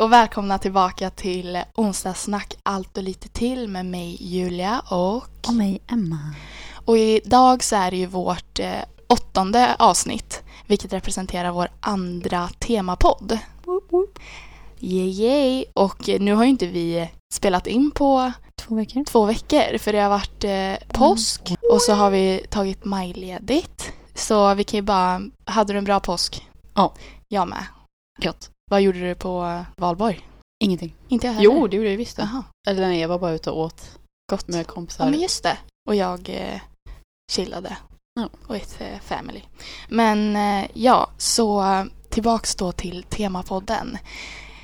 Hej och välkomna tillbaka till onsdagssnack allt och lite till med mig Julia och... Och mig Emma. Och idag så är det ju vårt eh, åttonde avsnitt vilket representerar vår andra temapodd. Woop, woop. Yay, yay. Och nu har ju inte vi spelat in på Två veckor. två veckor för det har varit eh, påsk och så har vi tagit majledigt. Så vi kan ju bara... Hade du en bra påsk? Ja. Jag med. Gött. Vad gjorde du på eh, valborg? Ingenting. Inte jag heller. Jo, det gjorde jag visst. Jaha. Eller nej, jag var bara ute och åt Gott. med Ja, kompisar. men just det. Och jag eh, chillade. Ja. Och ett eh, family. Men eh, ja, så eh, tillbaks då till temapodden.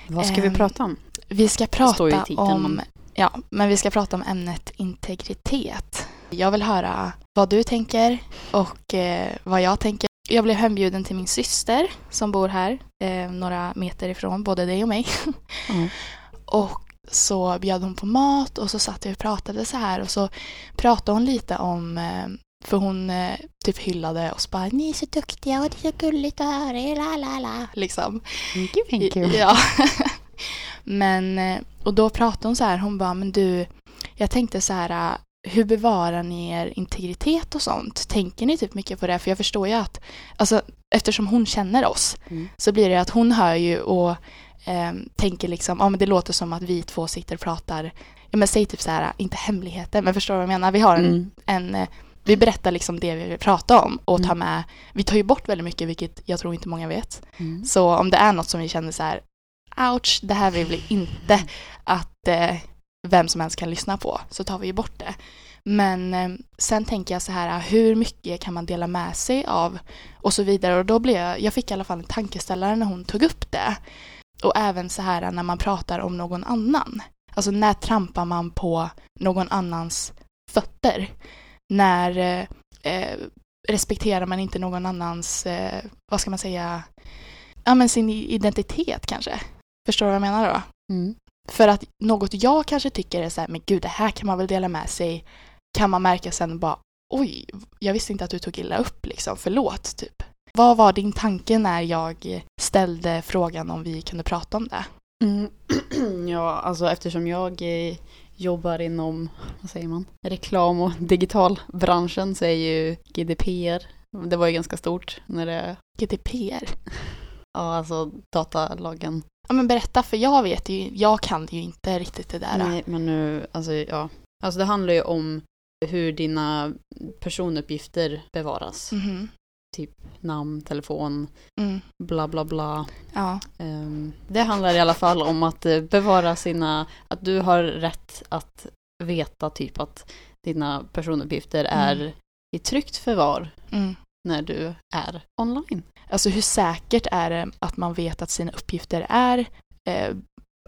Vad ska vi Ehm, prata om? Vi ska prata om... Ja, men vi ska prata om ämnet integritet. Jag vill höra vad du tänker och eh, vad jag tänker. Jag blev hembjuden till min syster som bor här, eh, några meter ifrån både dig och mig. Ja. Och så bjöd hon på mat och så satt vi och pratade så här och så pratade hon lite om eh, för hon eh, typ hyllade oss bara ni är så duktiga och det är så gulligt att höra er, la la la. Liksom. You, thank you. Ja. men, eh, och då pratade hon så här, hon bara, men du, jag tänkte så här, hur bevarar ni er integritet och sånt? Tänker ni typ mycket på det? För jag förstår ju att, alltså eftersom hon känner oss Mm. så blir det att hon hör ju och eh, tänker liksom, ja men det låter som att vi två sitter och pratar, ja men säg typ så här, inte hemligheter, men förstår du vad jag menar? Vi har en, Mm. en eh, vi berättar liksom det vi vill prata om och tar Mm. med, vi tar ju bort väldigt mycket vilket jag tror inte många vet. Mm. Så om det är något som vi känner så här, ouch, det här vill vi inte att eh, vem som helst kan lyssna på, så tar vi ju bort det. Men eh, sen tänker jag så här, äh, hur mycket kan man dela med sig av och så vidare. Och då blev jag, jag fick i alla fall en tankeställare när hon tog upp det. Och även så här äh, när man pratar om någon annan. Alltså när trampar man på någon annans fötter? När eh, eh, respekterar man inte någon annans, eh, vad ska man säga, ja men sin identitet kanske. Förstår du vad jag menar då? Mm. För att något jag kanske tycker är så här, men gud det här kan man väl dela med sig, kan man märka sen bara, oj, jag visste inte att du tog illa upp liksom, förlåt typ. Vad var din tanke när jag ställde frågan om vi kunde prata om det? Mm. ja, alltså eftersom jag eh, jobbar inom, vad säger man, reklam och digitalbranschen så är ju GDPR, det var ju ganska stort när det, GDPR? ja alltså datalagen. Ja men berätta, för jag vet ju, jag kan ju inte riktigt det där. Nej, men nu, alltså ja. Alltså det handlar ju om hur dina personuppgifter bevaras. Mhm. Namn, telefon, Mm. bla bla bla. Ja. Ehm, det handlar i alla fall om att eh, bevara sina, att du har rätt att veta typ att dina personuppgifter är Mm. i tryggt förvar Mm. När du är online. Alltså hur säkert är det att man vet att sina uppgifter är eh,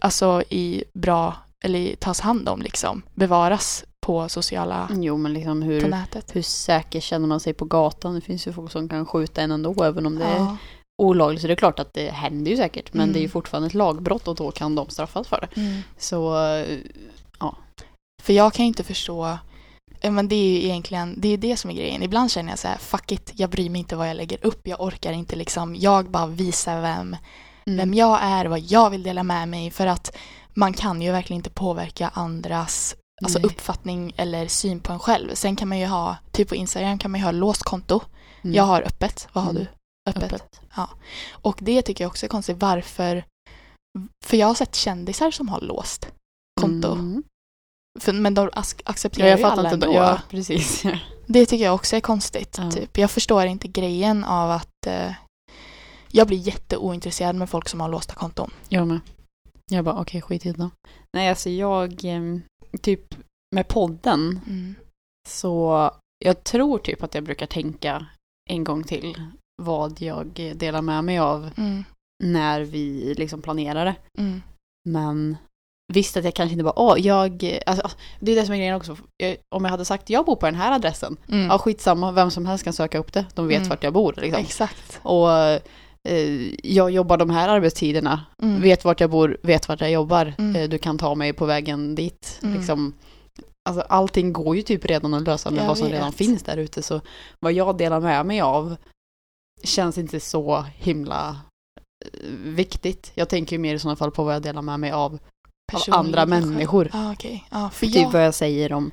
alltså i bra, eller tas hand om liksom, bevaras på sociala, Jo, men liksom på hur, nätet? hur säker känner man sig på gatan? Det finns ju folk som kan skjuta en ändå, även om det är Ja. olagligt. Så det är klart att det händer ju säkert, men Mm. det är ju fortfarande ett lagbrott och då kan de straffas för det. Mm. Så eh, För jag kan inte förstå, men det är ju egentligen, det är det som är grejen. Ibland känner jag så här, fuck it, jag bryr mig inte vad jag lägger upp, jag orkar inte liksom, jag bara visar vem, vem jag är, vad jag vill dela med mig för att man kan ju verkligen inte påverka andras alltså Nej. uppfattning eller syn på en själv. Sen kan man ju ha, typ på Instagram kan man ju ha låst konto. Mm. Jag har öppet, vad har Mm. du? Öppet. öppet. Och det tycker jag också är konstigt, varför? För jag har sett kändisar som har låst konto. Mm. För, men de ac- Ja, accepterar jag ju alla inte. ändå. Ja, precis. Det tycker jag också är konstigt. Ja. Typ. Jag förstår inte grejen av att eh, jag blir jätteointresserad med folk som har låsta konton. Jag med. Jag bara, okej, skit i det då. Nej, alltså jag, typ med podden, Mm. så jag tror typ att jag brukar tänka en gång till vad jag delar med mig av Mm. när vi liksom planerar det. Mm. Men visst att jag kanske inte bara, åh, jag, alltså, det är det som är grejen också. Jag, om jag hade sagt, jag bor på den här adressen, Mm. ja skitsamma, vem som helst kan söka upp det. De vet Mm. vart jag bor liksom. Exakt. Och eh, jag jobbar de här arbetstiderna, Mm. vet vart jag bor, vet vart jag jobbar. Mm. Eh, Du kan ta mig på vägen dit. Mm. Liksom, alltså, allting går ju typ redan att lösa med Jag vad som vet. redan finns där ute. Så vad jag delar med mig av känns inte så himla eh, viktigt. Jag tänker ju mer i sådana fall på vad jag delar med mig av, av andra människor. Okej. Ja, för Typ jag... vad jag säger om,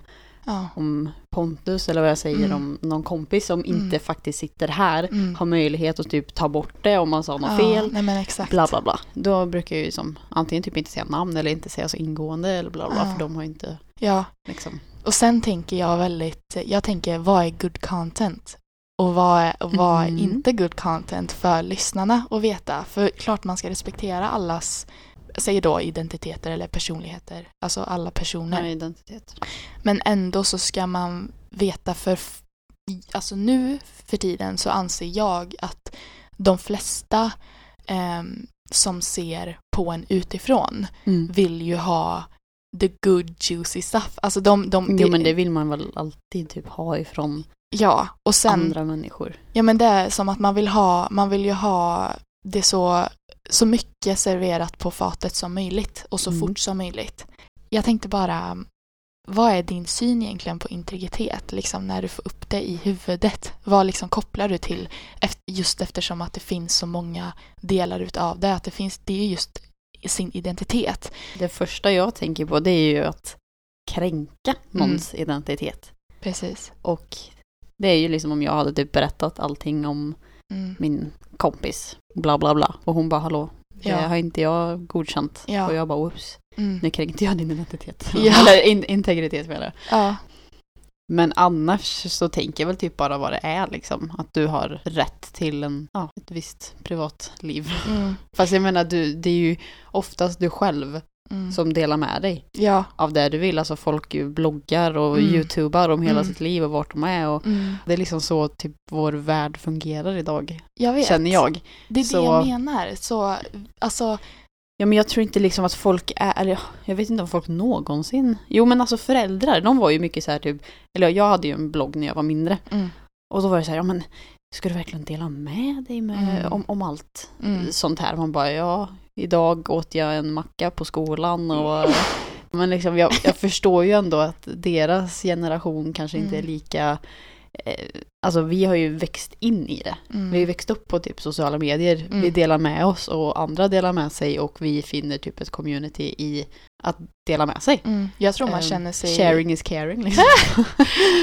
Ja. om Pontus eller vad jag säger Mm. om någon kompis som Mm. inte faktiskt sitter här. Mm. Har möjlighet att typ ta bort det om man sa något Ja, fel. Nej men exakt. Bla bla bla. Då brukar jag ju som antingen typ inte säga namn eller inte säga så ingående eller bla bla. För de har inte Ja, liksom. och sen tänker jag väldigt, jag tänker vad är good content? Och vad är, och vad är Mm. inte good content för lyssnarna att veta? För klart man ska respektera allas, säger då identiteter eller personligheter, alltså alla personer. Nej, identitet. Men ändå så ska man veta för alltså nu för tiden så anser jag att de flesta ehm, som ser på en utifrån Mm. vill ju ha the good juicy stuff. Alltså de, de Jo men det vill man väl alltid typ ha ifrån Ja, och sen andra människor. Ja men det är som att man vill ha, man vill ju ha det så, så mycket serverat på fatet som möjligt och så Mm. fort som möjligt. Jag tänkte bara, vad är din syn egentligen på integritet? Liksom när du får upp det i huvudet. Vad liksom kopplar du till? Just eftersom att det finns så många delar utav det. Att det finns, det är ju just sin identitet. Det första jag tänker på det är ju att kränka någons identitet. Precis. Och det är ju liksom om jag hade typ berättat allting om Mm. min kompis, bla bla bla. Och hon bara hallå, det Ja. har inte jag godkänt. Ja. Och jag bara oops, Mm. nu kränkte jag din identitet. Ja. Eller in, integritet menar jag. Ja. Men annars så tänker jag väl typ bara vad det är liksom. Att du har rätt till en, ja, ett visst privatliv. Mm. Fast jag menar, du, det är ju oftast du själv Mm. som delar med dig Ja. av det du vill. Alltså folk ju bloggar och Mm. youtubar om hela Mm. sitt liv och vart de är. Och Mm. det är liksom så typ vår värld fungerar idag, Jag känner jag. Det är Så- det jag menar. Så, alltså, Ja men jag tror inte liksom att folk är, eller jag vet inte om folk någonsin, jo men alltså föräldrar, de var ju mycket så här typ, eller jag hade ju en blogg när jag var mindre. mm. Och då var det så här, ja men ska du verkligen dela med dig med, Mm. om, om allt Mm. sånt här? Man bara, ja, idag åt jag en macka på skolan och men liksom jag, jag förstår ju ändå att deras generation kanske inte är Mm. lika eh, Alltså vi har ju växt in i det. Mm. Vi har växt upp på typ sociala medier. Mm. Vi delar med oss och andra delar med sig och vi finner typ ett community i att dela med sig. Mm. Jag tror man Ehm, känner sig... Sharing is caring liksom.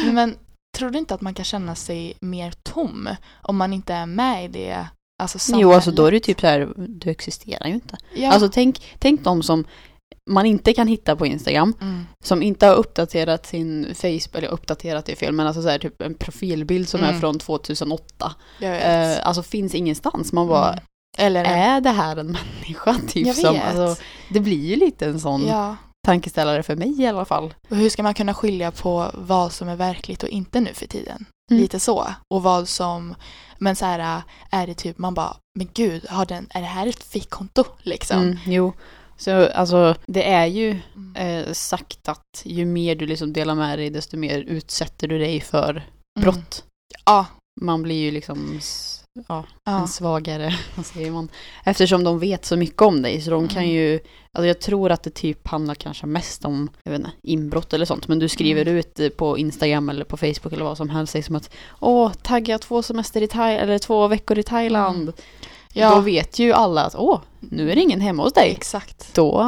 Men tror du inte att man kan känna sig mer tom om man inte är med i det alltså, jo, alltså då är det typ så här, du existerar ju inte. Ja. Alltså tänk, tänk de som man inte kan hitta på Instagram, mm. som inte har uppdaterat sin Facebook, eller uppdaterat är fel, men alltså så här, typ en profilbild som är Mm. från 2008. Jag vet. Eh, alltså finns ingenstans. Man bara, Mm. Eller är det här en människa? Typ, som, alltså, det blir ju lite en sån Ja. Tankeställare för mig i alla fall. Och hur ska man kunna skilja på vad som är verkligt och inte nu för tiden? Mm. Lite så. Och vad som... Men så här är det typ man bara, men gud, har den, är det här ett fickkonto liksom? Mm, jo, så alltså det är ju Mm. eh, sagt att ju mer du liksom delar med dig desto mer utsätter du dig för Mm. brott. Ja. Man blir ju liksom ja, Ja. en svagare, vad säger man? Eftersom de vet så mycket om dig så de kan Mm. ju, alltså jag tror att det typ handlar kanske mest om, jag vet inte, inbrott eller sånt. Men du skriver Mm. ut eh, på Instagram eller på Facebook eller vad som helst, säg som att åh, tagga två semester i Thailand, eller två veckor i Thailand. Mm. Ja, Då vet ju alla att åh, nu är det ingen hemma hos dig. exakt. Då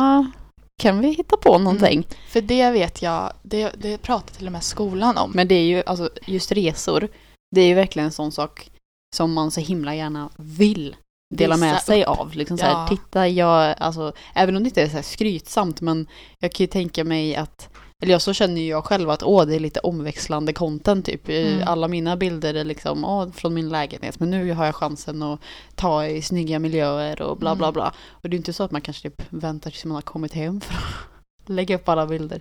kan vi hitta på någonting. För det vet jag, det, det pratar till och med skolan om. Men det är ju, alltså just resor, det är ju verkligen en sån sak som man så himla gärna vill dela med sig av. Liksom så här, Ja. titta, jag, alltså, även om det inte är så här skrytsamt, men jag kan ju tänka mig att, eller ja, så känner ju jag själv att åh, det är lite omväxlande content typ. Mm. Alla mina bilder är liksom, åh, från min lägenhet, men nu har jag chansen att ta i snygga miljöer och bla bla Mm. bla. Och det är inte så att man kanske typ väntar tills man har kommit hem för att lägga upp alla bilder.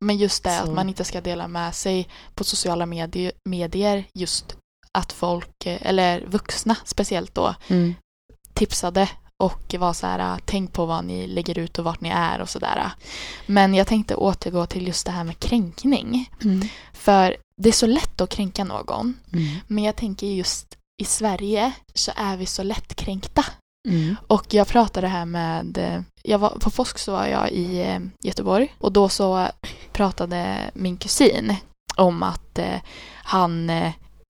Men just det Så. att man inte ska dela med sig på sociala medier just att folk, eh, eller vuxna speciellt då, tipsade och var så här, tänk på vad ni lägger ut och vart ni är och sådär. Men jag tänkte återgå till just det här med kränkning. Mm. För det är så lätt att kränka någon, Mm. men jag tänker just i Sverige så är vi så lättkränkta. Mm. Och jag pratade här med, jag var, på påsk så var jag i eh, Göteborg och då så pratade min kusin om att eh, han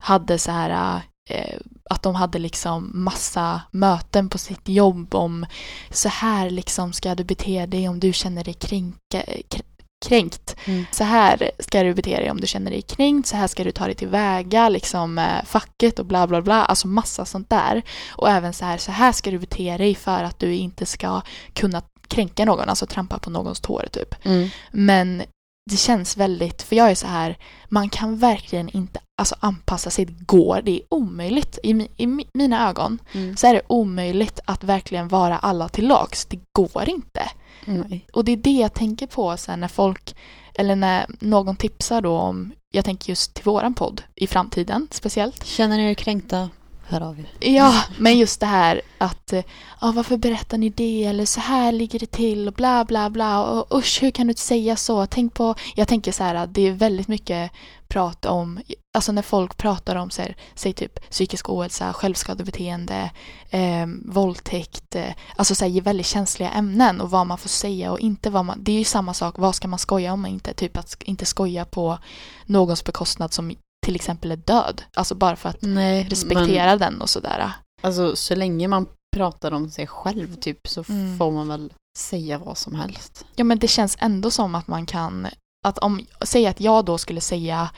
hade så här, eh, att de hade liksom massa möten på sitt jobb om så här liksom ska du bete dig om du känner dig kränka, kr- kränkt. Mm. Så här ska du bete dig om du känner dig kränkt, så här ska du ta dig tillväga, liksom med facket och bla bla bla, alltså massa sånt där. Och även så här, så här ska du bete dig för att du inte ska kunna kränka någon, alltså trampa på någons tår typ. Mm. Men det känns väldigt, för jag är så här, man kan verkligen inte alltså, anpassa sig, det går, det är omöjligt. I, mi- i mi- mina ögon Mm. så är det omöjligt att verkligen vara alla till lags, det går inte. Nej. Och det är det jag tänker på sen när folk, eller när någon tipsar då om, jag tänker just till våran podd i framtiden speciellt. Känner ni er kränkta? Hör av er. Ja, men just det här att ah, varför berättar ni det eller så här ligger det till och bla bla bla och usch hur kan du säga så? Tänk på, jag tänker så här att det är väldigt mycket prat om, alltså när folk pratar om säg, säg typ psykisk ohälsa, självskadebeteende, eh, våldtäkt, eh, alltså så här, väldigt känsliga ämnen och vad man får säga och inte vad man, det är ju samma sak, vad ska man skoja om och inte? Typ att inte skoja på någons bekostnad som till exempel är död, alltså bara för att Nej, respektera den och sådär. Alltså så länge man pratar om sig själv typ så Mm. får man väl säga vad som helst. Ja men det känns ändå som att man kan, att om, säg att jag då skulle säga,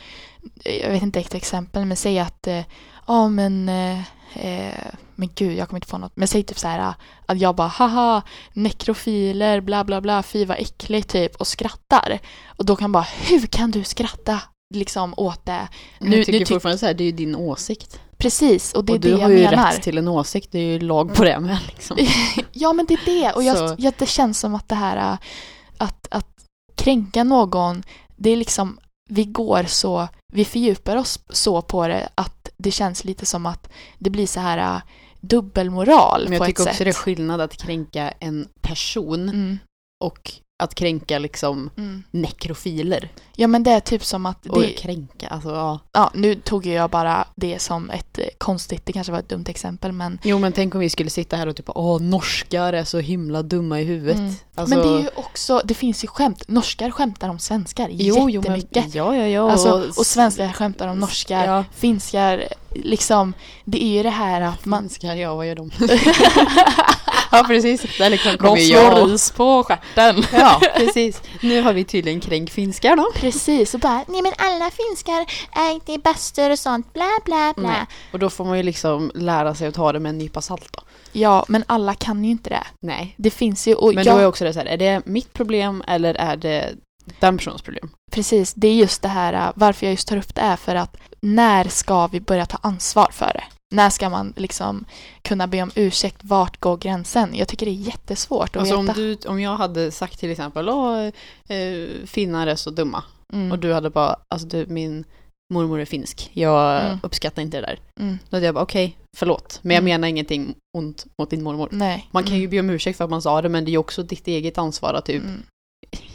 jag vet inte ett exempel, men säg att, eh, ja men, eh, eh, men gud jag kommer inte på något, men säg typ så här att jag bara haha, nekrofiler, bla bla bla, fy vad äckligt typ och skrattar. Och då kan bara, hur kan du skratta? Liksom åt det. Nu, jag tycker nu tyck- fortfarande så här, det är ju din åsikt. Precis, och det är och det du jag har ju menar. rätt till en åsikt, det är ju lag på det med liksom. Ja men det är det och jag, jag, det känns som att det här äh, att, att kränka någon det är liksom vi går så, vi fördjupar oss så på det att det känns lite som att det blir så här äh, dubbelmoral Men jag på ett tycker också sätt. det är skillnad att kränka en person mm, och att kränka liksom mm. nekrofiler. Ja men det är typ som att Och det, kränka, alltså ja. ja, nu tog jag bara det som ett eh, konstigt, det kanske var ett dumt exempel men Jo men tänk om vi skulle sitta här och typ åh norskar är så himla dumma i huvudet. Mm. Alltså, Men det är ju också, det finns ju skämt, norskar skämtar om svenskar jo, jo, men, jättemycket. ja, ja, ja. Alltså, och svenskar skämtar om norskar, Ja. finskar, liksom, det är ju det här att man... Finskar, ja vad gör de? ja precis, där liksom De kommer slår jag. ris på stjärten. Ja, precis. Nu har vi tydligen kränkt finskar då. Precis, och bara nej men alla finskar är inte bastur och sånt, bla bla bla. Nej. Och då får man ju liksom lära sig att ta det med en nypa salt då. Ja, men alla kan ju inte det. Nej. Det finns ju, och Men jag, då är också det så här, är det mitt problem eller är det den personens problem? precis, det är just det här, äh, varför jag just tar upp det är för att när ska vi börja ta ansvar för det? När ska man liksom kunna be om ursäkt? Vart går gränsen? Jag tycker det är jättesvårt att Alltså om, veta. du, om jag hade sagt till exempel, åh, eh, finnar är så dumma. Mm, Och du hade bara, alltså du, min mormor är finsk, jag Mm. uppskattar inte det där. mm, Då hade jag bara, okej, förlåt, men jag Mm. menar ingenting ont mot din mormor. nej. Man kan ju mm, be om ursäkt för att man sa det, men det är ju också ditt eget ansvar att typ, mm,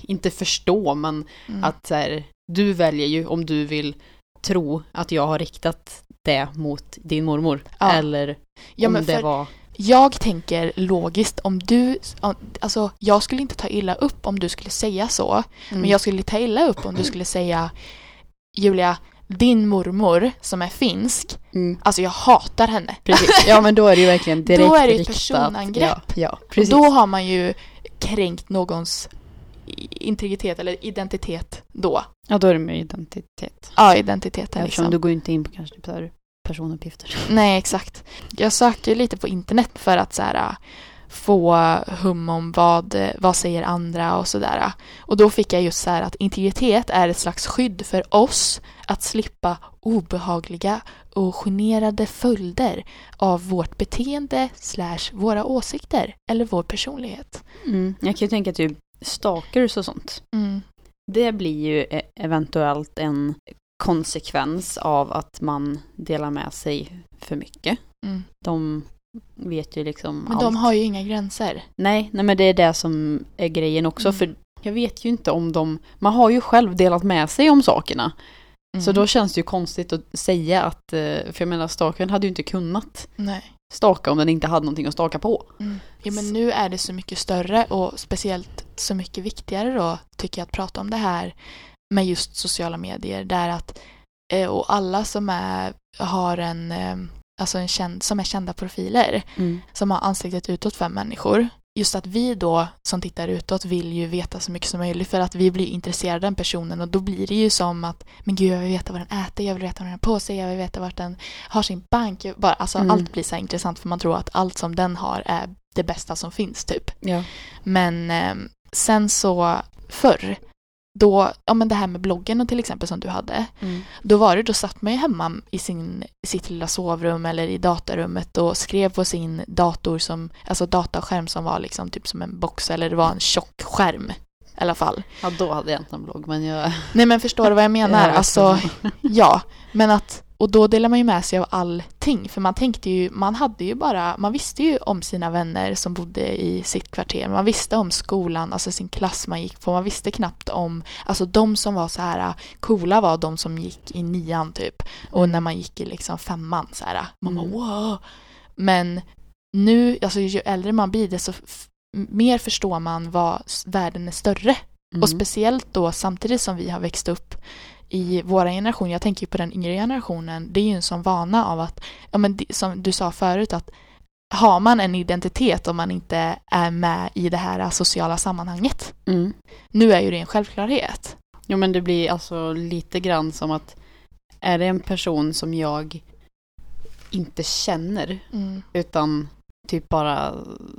inte förstå, men att så här, du väljer ju om du vill tro att jag har riktat det mot din mormor. Ja. Eller ja, om det var... Jag tänker logiskt om du, alltså jag skulle inte ta illa upp om du skulle säga så. Mm. Men jag skulle ta illa upp om du skulle säga Julia, din mormor som är finsk, Mm, alltså jag hatar henne. precis. Ja men då är det ju verkligen direkt Då är det ju personangrepp. Ja, ja Och då har man ju kränkt någons integritet eller identitet då. Ja då är det med identitet. Ja, identiteten Eftersom liksom. du går ju inte in på kanske typ personuppgifter. Nej, exakt. Jag sökte ju lite på internet för att så här, äh, få hum om vad, vad säger andra och sådär. Och då fick jag just så här att integritet är ett slags skydd för oss att slippa obehagliga och generade följder av vårt beteende slash våra åsikter eller vår personlighet. Mm. Jag kan ju tänka typ stalkers och sånt. Mm. Det blir ju e- eventuellt en konsekvens av att man delar med sig för mycket. Mm. De vet ju liksom Men allt. de har ju inga gränser. Nej, nej men det är det som är grejen också. Mm. För jag vet ju inte om de... Man har ju själv delat med sig om sakerna. Så Mm. då känns det ju konstigt att säga att... eh, För jag menar, stalkern hade ju inte kunnat Nej. Staka om den inte hade någonting att staka på. Mm. Ja, men nu är det så mycket större och speciellt så mycket viktigare då tycker jag att prata om det här med just sociala medier där att eh, och alla som är, har en eh, alltså en känd, som är kända profiler Mm. som har ansiktet utåt för människor. Just att vi då som tittar utåt vill ju veta så mycket som möjligt för att vi blir intresserade av den personen och då blir det ju som att men gud jag vill veta vad den äter, jag vill veta vad den har på sig, jag vill veta vart den har sin bank. Bara, alltså Mm. allt blir så intressant för man tror att allt som den har är det bästa som finns typ. Ja. Men eh, sen så förr, då, ja men det här med bloggen och till exempel som du hade, Mm. då var det, då satt man ju hemma i sin, sitt lilla sovrum eller i datarummet och skrev på sin dator som, alltså dataskärm som var liksom typ som en box eller det var en tjock skärm i alla fall. ja, då hade jag inte en blogg, men jag... Nej men förstår du vad jag menar? jag alltså, ja, men att, och då delar man ju med sig av allting för man tänkte ju, man hade ju bara, man visste ju om sina vänner som bodde i sitt kvarter, man visste om skolan, alltså sin klass man gick på, man visste knappt om, alltså de som var så här coola var de som gick i nian typ och Mm. när man gick i liksom femman så här, man Mm. bara wow. Men nu, alltså ju äldre man blir desto mer förstår man vad världen är större och Mm. speciellt då samtidigt som vi har växt upp i våra generation, jag tänker ju på den yngre generationen, det är ju en sån vana av att, ja men som du sa förut att har man en identitet om man inte är med i det här sociala sammanhanget. Mm. Nu är ju det en självklarhet. Jo men det blir alltså lite grann som att är det en person som jag inte känner Mm. utan typ bara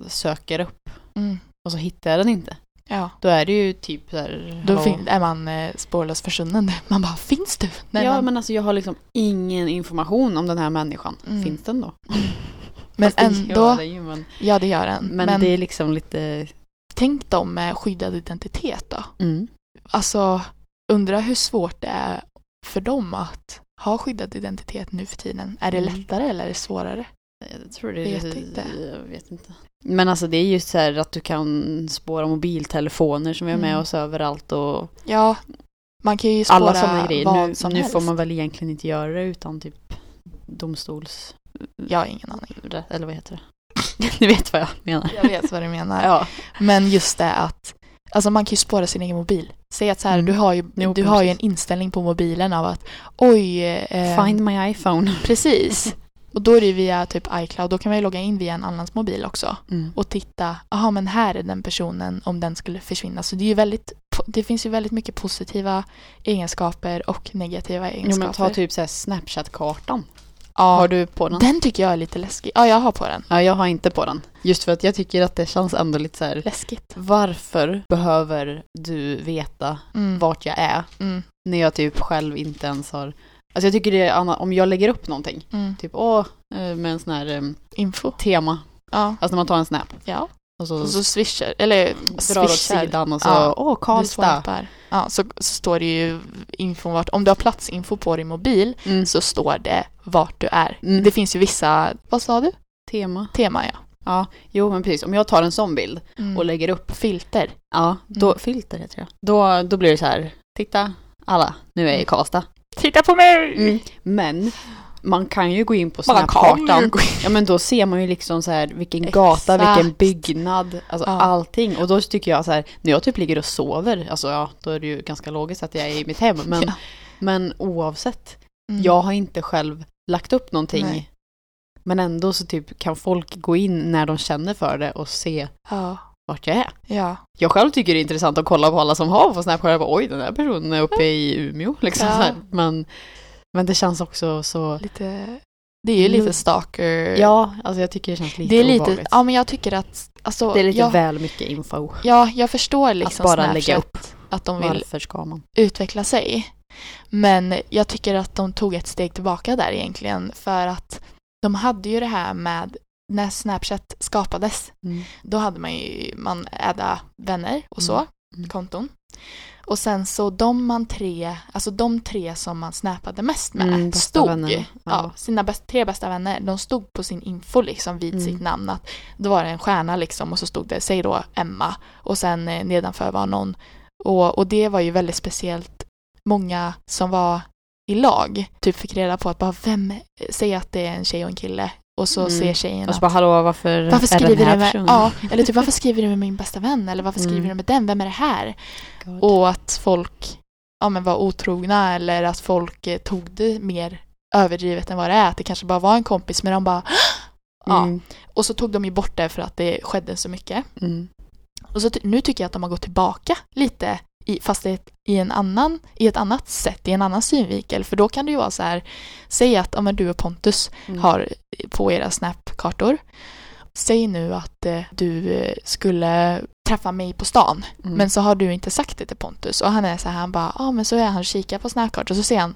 söker upp Mm. och så hittar jag den inte. Ja, Då är det ju typ här, då fin- är man eh, spårlöst försvunnen. Man bara, finns du? Nej, ja man, men alltså jag har liksom ingen information om den här människan. Mm. Finns den då? men det ändå, gör den ju, men, ja det gör den. men, Men, det är liksom lite... tänk dem med skyddad identitet då. Mm. Alltså, undra hur svårt det är för dem att ha skyddad identitet nu för tiden. Är det Mm. lättare eller är det svårare? Jag tror det är... Vet inte. Jag vet inte. Men alltså det är just så här att du kan spåra mobiltelefoner som vi har med Mm. oss överallt och Ja, man kan ju spåra alla sådana grejer. vad Nu, som nu helst. får man väl egentligen inte göra det utan typ domstols... Jag har ingen aning. Eller vad heter det? Ni vet vad jag menar. Jag vet vad du menar. Ja. Men just det att Alltså man kan ju spåra sin egen mobil. Säg att så här, Mm. du har ju, Jo, du har ju en inställning på mobilen av att oj, eh, Find my iPhone. precis. Och då är det via typ iCloud, då kan man ju logga in via en annans mobil också. Mm. och titta, jaha men här är den personen om den skulle försvinna. Så det är ju väldigt, det finns ju väldigt mycket positiva egenskaper och negativa Jo egenskaper. men ta typ så här Snapchat-kartan. ja, Har du på den? Den tycker jag är lite läskig. Ja, jag har på den. Ja, jag har inte på den. Just för att jag tycker att det känns ändå lite så här. Läskigt. Varför behöver du veta Mm. vart jag är Mm. när jag typ själv inte ens har... Alltså jag tycker det är om jag lägger upp någonting, Mm. typ åh, eh, med en sån här em, Info. tema, Ja. alltså när man tar en snap ja. och så, Och så swishar, eller drar åt sidan och så, Ja. åh Karlstad. Ja, så, så står det ju info vart, om du har platsinfo på din mobil Mm. så står det vart du är. Mm. Det finns ju vissa, vad sa du? Tema. Tema ja. Ja, jo men precis. Om jag tar en sån bild Mm. och lägger upp, Filter. ja, då, Mm. filter heter det. Då, då blir det så här, titta alla, nu är jag Mm. i Karlstad. Titta på mig! Men man kan ju gå in på snapkartan. Ja men då ser man ju liksom så här vilken Exakt. gata, vilken byggnad, alltså Ja. allting. Och då tycker jag så här, när jag typ ligger och sover, alltså ja, då är det ju ganska logiskt att jag är i mitt hem. Men, Ja. men oavsett, Mm. jag har inte själv lagt upp någonting. Nej. Men ändå så typ kan folk gå in när de känner för det och se Ja. Vart jag är. Ja. Jag själv tycker det är intressant att kolla på alla som har på Snapchat. Jag bara, oj den här personen är uppe i Umeå. Liksom, Ja. Men, men det känns också så... Lite... Det är ju lite stalker. Ja, alltså jag tycker det känns lite det är lite... obehagligt. Ja, men jag tycker att... Alltså, Det är lite jag, väl mycket info. Ja, jag förstår liksom bara Snapchat. lägga upp. Att de vill Varför ska man? utveckla sig. Men jag tycker att de tog ett steg tillbaka där egentligen. För att de hade ju det här med när Snapchat skapades. Då hade man ju, man äda vänner och så, Mm. Mm. konton. Och sen så de man tre, alltså de tre som man snappade mest med Mm, bästa stod, ja. Ja. sina bäst, tre bästa vänner, de stod på sin info liksom vid Mm. sitt namn. Att då var det en stjärna liksom och så stod det, säg då Emma och sen eh, nedanför var någon. Och, och det var ju väldigt speciellt. Många som var i lag typ fick reda på att bara vem, säg att det är en tjej och en kille och så Mm. ser tjejen Och så att bara, hallå varför, varför skriver den här du med, personen? ja, eller typ varför skriver du med min bästa vän eller varför skriver Mm. du med den, vem är det här? God. Och att folk ja, men var otrogna eller att folk eh, tog det mer överdrivet än vad det är. Att det kanske bara var en kompis men de bara Ja. Mm. Och så tog de ju bort det för att det skedde så mycket. Mm. Och så nu tycker jag att de har gått tillbaka lite i, fast i, en annan, i ett annat sätt, i en annan synvinkel. För då kan det ju vara så här, säg att ja, men du och Pontus Mm. har på era snapkartor. Säg nu att eh, du eh, skulle träffa mig på stan. Mm. Men så har du inte sagt det till Pontus. Och han är så här, han bara, ja men så är han och kikar på snapkartor. Och så ser han,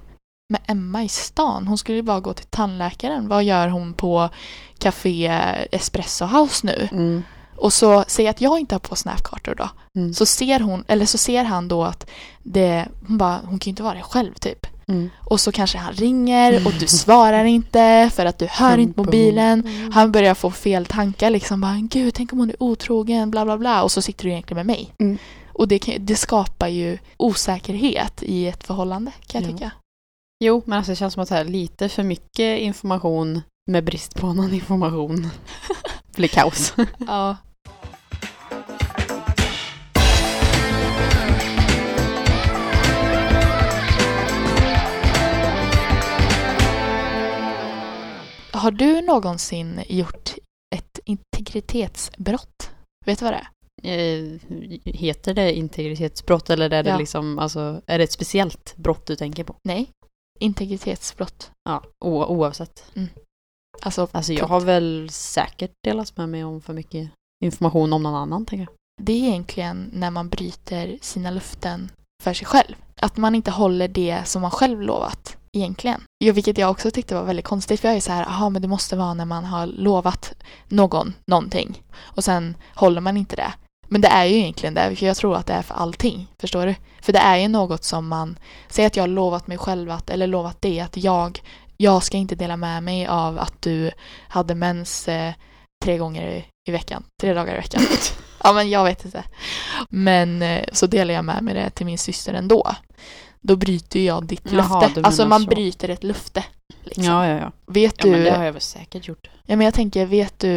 med Emma i stan, hon skulle ju bara gå till tandläkaren. Vad gör hon på Café Espresso House nu? Mm. Och så säg att jag inte har på snapkartor då. Mm. Så ser hon, eller så ser han då att det, hon bara, hon kan ju inte vara det själv typ. Mm. Och så kanske han ringer och du svarar inte för att du hör inte mobilen. Han börjar få fel tankar liksom bara, gud tänk om hon är otrogen, bla bla bla. Och så sitter du egentligen med mig. Mm. Och det, kan, det skapar ju osäkerhet i ett förhållande kan jag Ja. tycka. Jo, men alltså det känns som att här, lite för mycket information med brist på annan information blir kaos. Ja. Har du någonsin gjort ett integritetsbrott? Vet du vad det är? Eh, Heter det integritetsbrott eller är det Ja. liksom, alltså, är det ett speciellt brott du tänker på? Nej. Integritetsbrott. Ja, o- oavsett. Alltså, Alltså jag har väl säkert delat med mig om för mycket information om någon annan, tänker jag. det är egentligen när man bryter sina löften för sig själv. Att man inte håller det som man själv lovat egentligen. Ja, vilket jag också tyckte var väldigt konstigt för jag är så här, aha men det måste vara när man har lovat någon någonting och sen håller man inte det. Men det är ju egentligen det, för jag tror att det är för allting. Förstår du? För det är ju något som man, säg att jag har lovat mig själv att, eller lovat det att jag, jag ska inte dela med mig av att du hade mens eh, tre gånger i, i veckan, tre dagar i veckan. Ja, men jag vet inte. Men eh, så delar jag med mig det till min syster ändå. Då bryter jag ditt Jaha, löfte. Alltså man så. bryter ett löfte. Liksom. Ja, ja, ja. Vet Ja, du... men det har jag väl säkert gjort. Ja, men jag tänker, vet du...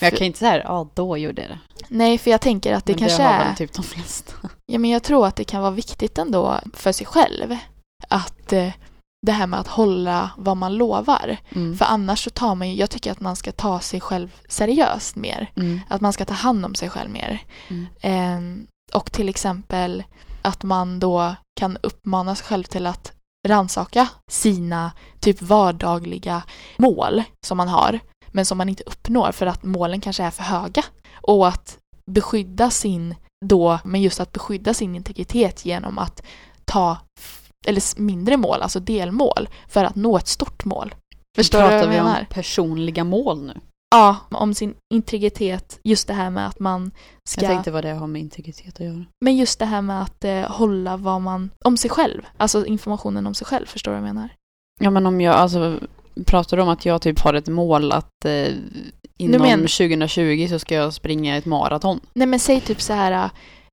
Men jag för- kan inte säga ja då gjorde jag det. Nej, för jag tänker att det men kanske det har är... väl typ de flesta. Ja, men jag tror att det kan vara viktigt ändå för sig själv. Att eh, det här med att hålla vad man lovar. Mm. För annars så tar man ju... Jag tycker att man ska ta sig själv seriöst mer. Mm. Att man ska ta hand om sig själv mer. Mm. Ehm, och till exempel att man då kan uppmana sig själv till att ransaka sina typ vardagliga mål som man har men som man inte uppnår för att målen kanske är för höga. Och att beskydda sin då, men just att beskydda sin integritet genom att ta eller mindre mål, alltså delmål, för att nå ett stort mål. Förstår du vad Pratar jag vi menar? om personliga mål nu? Ja, om sin integritet, just det här med att man ska... Jag tänkte vad det har med integritet att göra. Men just det här med att eh, hålla vad man... Om sig själv. Alltså informationen om sig själv. Förstår du vad jag menar? Ja men om jag, alltså pratar du om att jag typ har ett mål att eh, inom men- 2020 så ska jag springa ett maraton? Nej men säg typ så här... eh,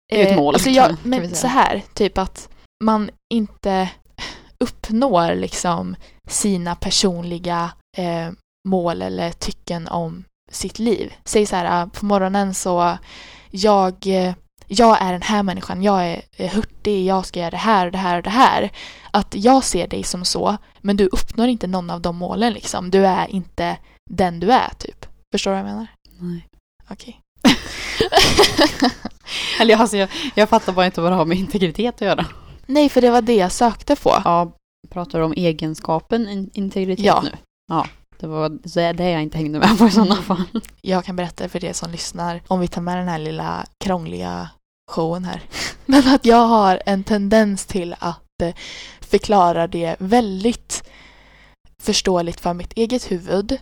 Det är ett mål, Alltså jag, men så här, typ att man inte uppnår liksom sina personliga eh, mål eller tycken om sitt liv. Säg så här, eh, på morgonen så jag, eh, jag är den här människan, jag är hurtig, jag ska göra det här och det här och det här. Att jag ser dig som så, men du uppnår inte någon av de målen liksom. Du är inte den du är typ. Förstår du vad jag menar? Nej. Okej. Eller alltså jag, jag fattar bara inte vad det har med integritet att göra. Nej, för det var det jag sökte på. Ja, pratar du om egenskapen in- integritet Ja. nu? Ja. Det var det jag inte hängde med på i sådana Mm. fall. Jag kan berätta för er som lyssnar, om vi tar med den här lilla krångliga showen här. Men att jag har en tendens till att eh, förklara det väldigt förståeligt för mitt eget huvud.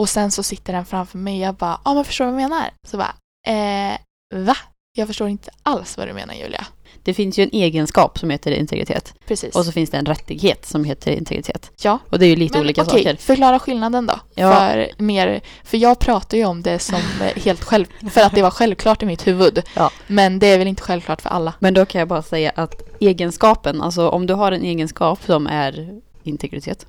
Och sen så sitter den framför mig och jag bara, ja ah, men förstår du vad jag menar? Så bara, eh, va? Jag förstår inte alls vad du menar Julia. Det finns ju en egenskap som heter integritet. Precis. Och så finns det en rättighet som heter integritet. ja. Och det är ju lite Men olika okej, saker. förklara skillnaden då. Ja. För, mer, för jag pratar ju om det som eh, helt själv, för att det var självklart i mitt huvud. Ja. Men det är väl inte självklart för alla. Men då kan jag bara säga att egenskapen, alltså om du har en egenskap som är integritet,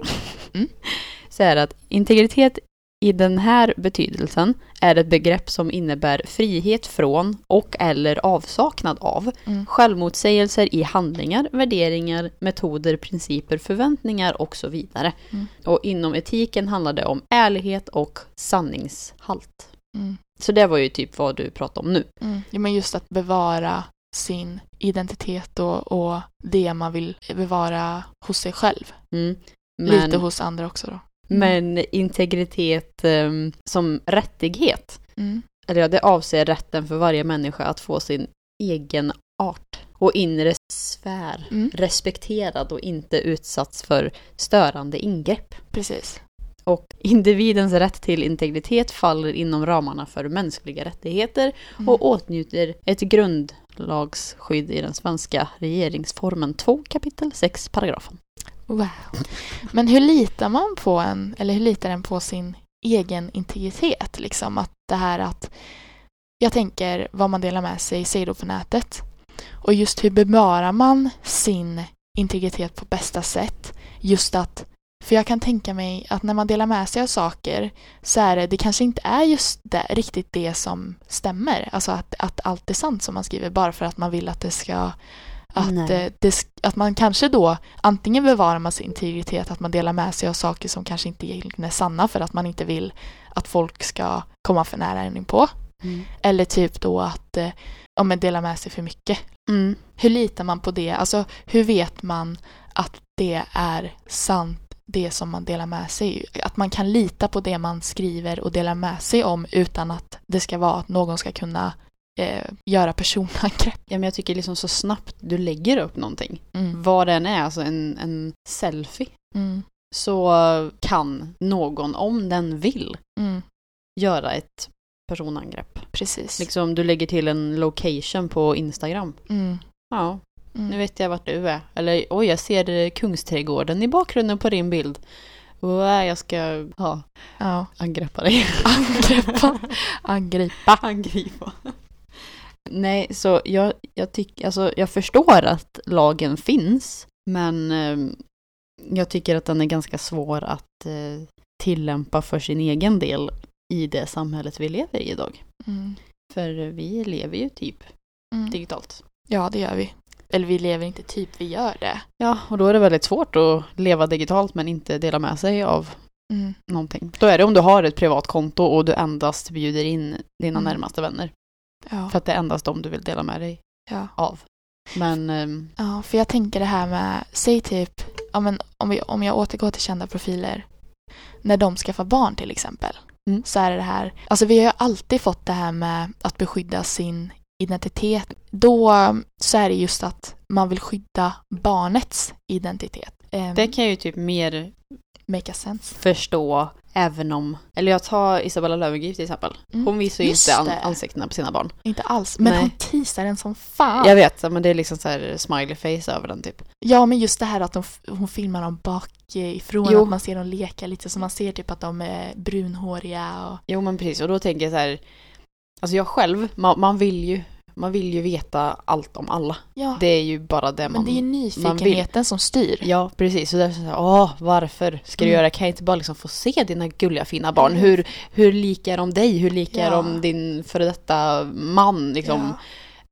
Mm. så är det att integritet I den här betydelsen är ett begrepp som innebär frihet från och eller avsaknad av Mm. självmotsägelser i handlingar, värderingar, metoder, principer, förväntningar och så vidare. Mm. Och inom etiken handlar det om ärlighet och sanningshalt. Mm. Så det var ju typ vad du pratade om nu. Mm. Ja, men just att bevara sin identitet och, och det man vill bevara hos sig själv. Mm. Lite hos andra också då. Men integritet ehm, som rättighet, Mm. eller ja, det avser rätten för varje människa att få sin egen art och inre sfär Mm. respekterad och inte utsatts för störande ingrepp. Precis. Och individens rätt till integritet faller inom ramarna för mänskliga rättigheter Mm. och åtnjuter ett grundlagsskydd i den svenska regeringsformen 2 kapitel 6 paragrafen. Wow. Men hur litar man på en, eller hur litar en på sin egen integritet? Liksom att det här att, jag tänker vad man delar med sig, säger då på nätet. Och just hur bevarar man sin integritet på bästa sätt? Just att, för jag kan tänka mig att när man delar med sig av saker så är det, det kanske inte är just det, riktigt det som stämmer. Alltså att, att allt är sant som man skriver bara för att man vill att det ska att, eh, det, att man kanske då antingen bevarar man sin integritet, att man delar med sig av saker som kanske inte egentligen är sanna för att man inte vill att folk ska komma för nära en på. Eller typ då att eh, om man delar med sig för mycket. Mm. Hur litar man på det? Alltså hur vet man att det är sant det som man delar med sig? Att man kan lita på det man skriver och delar med sig om utan att det ska vara att någon ska kunna eh, göra personangrepp. Ja, men jag tycker liksom så snabbt du lägger upp någonting, Mm. vad den är, alltså en, en selfie, Mm. så kan någon, om den vill, Mm. göra ett personangrepp. Precis. Liksom du lägger till en location på Instagram. Mm. Ja, Mm. nu vet jag vart du är. Eller oj, jag ser eh, Kungsträdgården i bakgrunden på din bild. Wow, jag ska ja, Ja. angreppa dig. Angripa. Angripa. Angripa. Nej, så jag, jag, tycker, alltså, jag förstår att lagen finns, men eh, jag tycker att den är ganska svår att eh, tillämpa för sin egen del i det samhället vi lever i idag. Mm. För vi lever ju typ Mm. digitalt. Ja, det gör vi. Eller vi lever inte typ, vi gör det. Ja, och då är det väldigt svårt att leva digitalt men inte dela med sig av Mm. någonting. Då är det om du har ett privat konto och du endast bjuder in dina Mm. närmaste vänner. Ja. För att det är endast de du vill dela med dig Ja. av. Men ehm, ja, för jag tänker det här med, säg typ, ja, men om, vi, om jag återgår till kända profiler, när de skaffar barn till exempel, Mm. så är det det här, alltså vi har ju alltid fått det här med att beskydda sin identitet. Då så är det just att man vill skydda barnets identitet. Um, det kan ju typ mer make sense. förstå även om, eller jag tar Isabella Löwengrip till exempel. Mm. Hon visar ju Just inte an- det. ansiktena på sina barn. Inte alls, men Nej. hon teasar den som fan. Jag vet, men det är liksom så här smiley face över den typ. Ja, men just det här att de, hon filmar dem bakifrån, Jo. att man ser dem leka lite, så man ser typ att de är brunhåriga och... Jo men precis, och då tänker jag så här, alltså jag själv, man, man vill ju, man vill ju veta allt om alla. Ja, Det är ju bara det men man... det är ju nyfikenheten som styr. Ja, precis. Så därför så här, åh, varför ska du Mm. göra? Kan jag inte bara liksom få se dina gulliga fina barn? Mm. Hur, hur lika är de dig? Hur lika är Ja. de din före detta man? Liksom?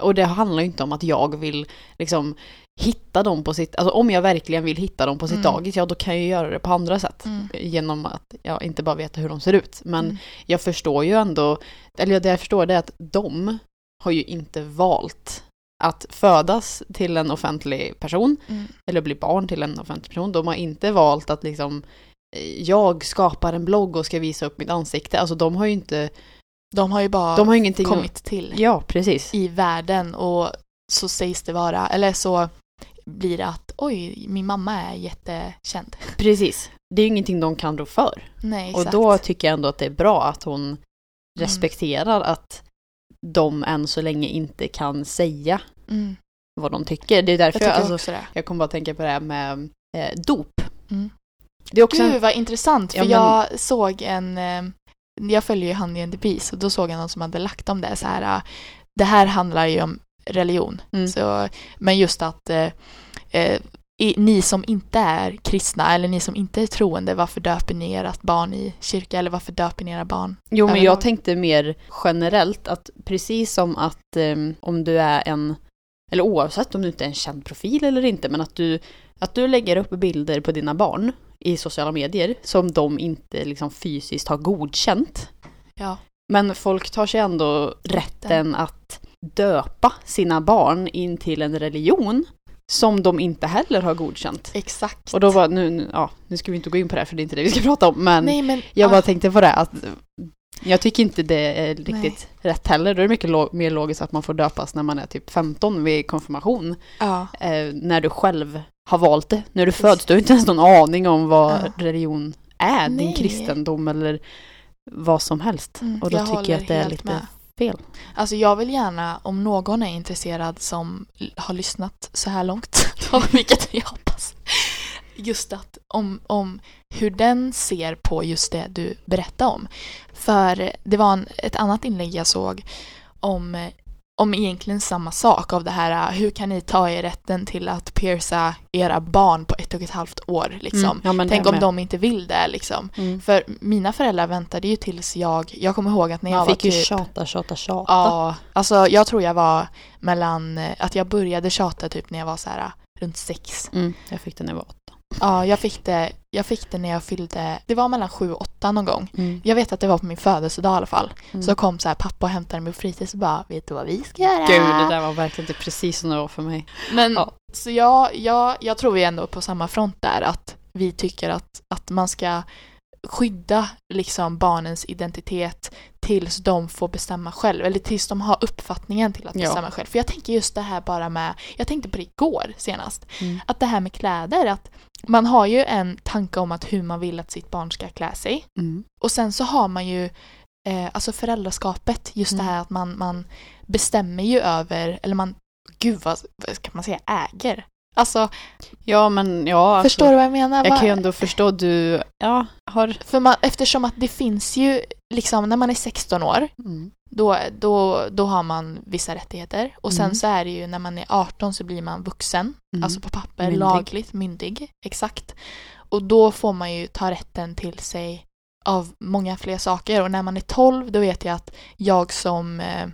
Och det handlar ju inte om att jag vill liksom hitta dem på sitt, alltså om jag verkligen vill hitta dem på sitt Mm. dagis, ja då kan jag ju göra det på andra sätt. Mm. Genom att jag inte bara veta hur de ser ut. Men Mm. jag förstår ju ändå, eller det jag förstår det är att de har ju inte valt att födas till en offentlig person Mm. eller bli barn till en offentlig person. De har inte valt att liksom eh, jag skapar en blogg och ska visa upp mitt ansikte. Alltså de har ju inte, De har ju bara de har ingenting kommit till Ja, precis. i världen och så sägs det vara, eller så blir det att oj, min mamma är jättekänd. Precis. Det är ju ingenting de kan rå för. Nej, Och exakt. då tycker jag ändå att det är bra att hon respekterar att de än så länge inte kan säga mm. vad de tycker. Det är därför jag, alltså, jag kommer bara tänka på det här med eh, dop. Mm. Det är också en, Gud vad intressant, för Ja, men- jag såg en, eh, jag följer ju Honey and the Beast och då såg jag någon som hade lagt om det så här, eh, det här handlar ju om religion. Mm. Så, men just att eh, eh, i, ni som inte är kristna eller ni som inte är troende, varför döper ni ert barn i kyrka eller varför döper ni era barn? Jo, men jag tänkte mer generellt att precis som att eh, om du är en, eller oavsett om du inte är en känd profil eller inte, men att du, att du lägger upp bilder på dina barn i sociala medier som de inte liksom fysiskt har godkänt. Ja. Men folk tar sig ändå rätten att döpa sina barn in till en religion som de inte heller har godkänt. Exakt. Och då var, nu, nu- ja, nu ska vi inte gå in på det här för det är inte det vi ska prata om, men Nej men, jag ah, bara tänkte på det att jag tycker inte det är riktigt Nej. rätt heller. Då är det mycket lo- mer logiskt att man får döpas när man är typ 15 vid konfirmation. ja. Eh, när du själv har valt det. När du föds, du har inte ens någon aning om vad Ja. religion är. Din Nej. kristendom eller vad som helst. Mm, Och då jag tycker jag att det är lite med fel. Alltså jag vill gärna, om någon är intresserad som har lyssnat så här långt, vilket jag hoppas, just att om, om hur den ser på just det du berättade om. För det var en, ett annat inlägg jag såg om, eh, om egentligen samma sak av det här, eh, hur kan ni ta er rätten till att pierca era barn på ett och ett halvt år liksom. Mm, ja, Tänk om med. de inte vill det liksom. Mm. För mina föräldrar väntade ju tills jag, jag kommer ihåg att när jag Man var fick ju typ tjata, tjata, tjata. Ja, alltså jag tror jag var mellan, eh, att jag började tjata typ när jag var så här runt sex. Mm, jag fick det när jag var åtta. Ja, jag fick det, jag fick det när jag fyllde, det var mellan sju och åtta någon gång. Mm. Jag vet att det var på min födelsedag i alla fall. Mm. Så kom så här pappa och hämtade mig på fritids och bara, vet du vad vi ska göra? Gud, det där var verkligen inte precis som det var för mig. Men Ja. så jag, jag, jag tror vi är ändå på samma front där, att vi tycker att, att man ska skydda liksom barnens identitet tills de får bestämma själv, eller tills de har uppfattningen till att Ja. bestämma själv. För jag tänker just det här bara med, jag tänkte på det igår senast, Mm. att det här med kläder, att man har ju en tanke om att hur man vill att sitt barn ska klä sig. Mm. Och sen så har man ju eh, alltså föräldraskapet, just Mm. det här att man, man bestämmer ju över, eller man, gud vad, vad ska man säga, äger. Alltså, Ja, men ja. Alltså, förstår du vad jag menar? Jag kan ju ändå förstå, du ja, har... För man, eftersom att det finns ju, liksom när man är 16 år, Mm. då, då, då har man vissa rättigheter. Och sen Mm. så är det ju när man är 18 så blir man vuxen, Mm. alltså på papper, Myndig. lagligt, myndig, exakt. Och då får man ju ta rätten till sig av många fler saker. Och när man är 12 då vet jag att jag som eh,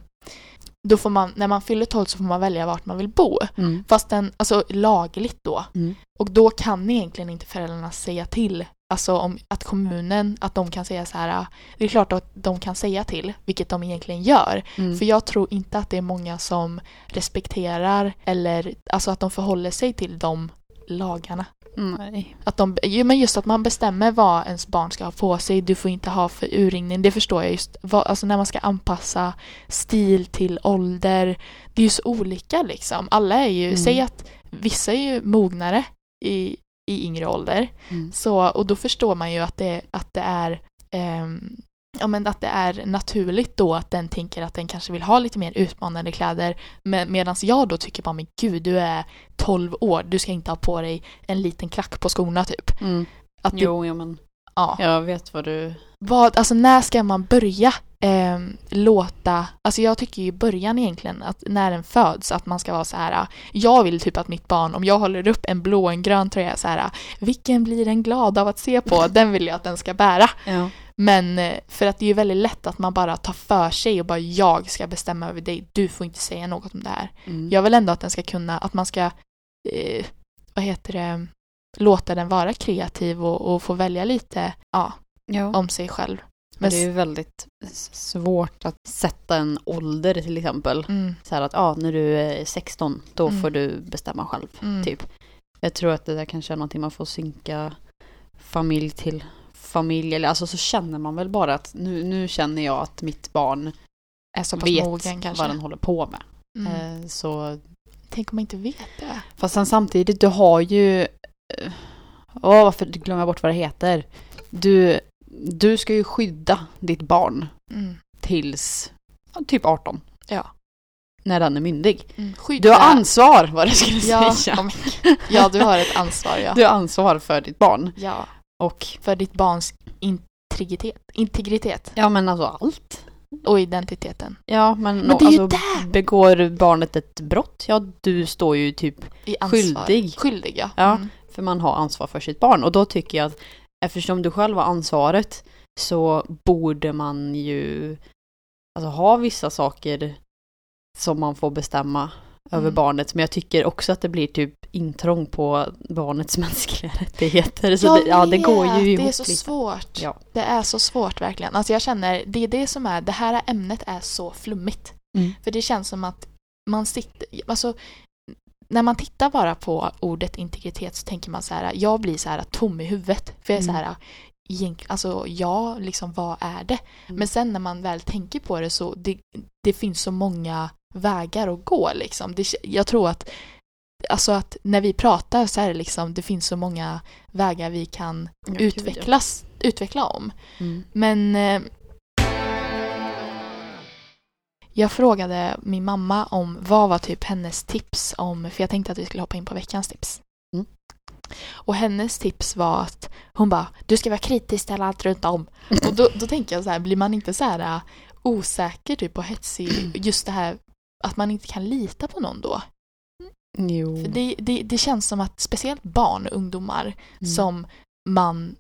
då får man, när man fyller 12 så får man välja vart man vill bo. Mm. Fast den, alltså lagligt då. Mm. Och då kan egentligen inte föräldrarna säga till. Alltså om att kommunen, att de kan säga så här. "Ah, Det är klart att de kan säga till, vilket de egentligen gör. Mm. För jag tror inte att det är många som respekterar eller alltså att de förhåller sig till de lagarna. Nej. Att de, men just att man bestämmer vad ens barn ska ha på sig. Du får inte ha för urringning. Det förstår jag just. Vad, alltså när man ska anpassa stil till ålder. Det är ju så olika liksom. Alla är ju, Mm. säg att vissa är ju mognare i, i yngre ålder. Mm. Så, och då förstår man ju att det, att det är ehm, Ja men att det är naturligt då att den tänker att den kanske vill ha lite mer utmanande kläder med, Medan jag då tycker bara men gud du är 12 år, du ska inte ha på dig en liten klack på skorna typ. Mm. Att du, Jo, ja, men ja. jag vet vad du... Vad, alltså när ska man börja ehm, låta, alltså jag tycker ju i början egentligen att när den föds att man ska vara så här. jag vill typ att mitt barn, om jag håller upp en blå och en grön tröja så här, vilken blir den glad av att se på, den vill jag att den ska bära. Ja. Men eh, för att det är ju väldigt lätt att man bara tar för sig och bara jag ska bestämma över dig, du får inte säga något om det här. Mm. Jag vill ändå att den ska kunna, att man ska, eh, vad heter det, låta den vara kreativ och, och få välja lite, ja, ja. om sig själv. Men det är ju väldigt svårt att sätta en ålder till exempel. mm, Så här att ah, när du är 16 då Mm. får du bestämma själv. mm, Typ. Jag tror att det där kanske är någonting man får synka familj till familj. Eller alltså så känner man väl bara att nu, nu känner jag att mitt barn är så pass vet mogen kanske. vad den håller på med. Mm. Eh, så, Tänk om man inte vet det. fast sen samtidigt, du har ju... eh, Åh, varför glömmer jag bort vad det heter? Du, du ska ju skydda ditt barn Mm. tills typ 18. Ja. När den är myndig. Mm. Du har ansvar, vad det skulle ja, säga. ja, du har ett ansvar ja. Du har ansvar för ditt barn. ja. Och För ditt barns integritet. Integritet. ja, men alltså allt. och identiteten. Ja, men, Men det är ju alltså, där! begår barnet ett brott, ja du står ju typ. Skyldig. Skyldig, ja. Ja. Mm. för man har ansvar för sitt barn. Och då tycker jag att eftersom du själv har ansvaret så borde man ju alltså, ha vissa saker som man får bestämma över Mm. barnet. Men jag tycker också att det blir typ intrång på barnets mänskliga rättigheter. Så Jag det, ja, det går ju ihop Det är så lite. svårt. Ja. Det är så svårt verkligen. Alltså jag känner, det är det som är, det här ämnet är så flummigt. Mm. För det känns som att man sitter, alltså när man tittar bara på ordet integritet så tänker man så här, jag blir så här tom i huvudet. För jag är Mm. så här, alltså ja, liksom vad är det? Mm. Men sen när man väl tänker på det så det, det finns så många vägar att gå liksom. Det, jag tror att Alltså att när vi pratar så är det liksom, det finns så många vägar vi kan Ja, gud, ja. utvecklas, utveckla om. Mm. Men eh, jag frågade min mamma om vad var typ hennes tips om, för jag tänkte att vi skulle hoppa in på veckans tips. Mm. Och hennes tips var att hon bara, du ska vara kritisk till allt runt om. Och då, då tänker jag så här, blir man inte så här äh, osäker typ och hetsig, just det här att man inte kan lita på någon då? Jo. För det, det, det känns som att speciellt barn och ungdomar Mm. som man,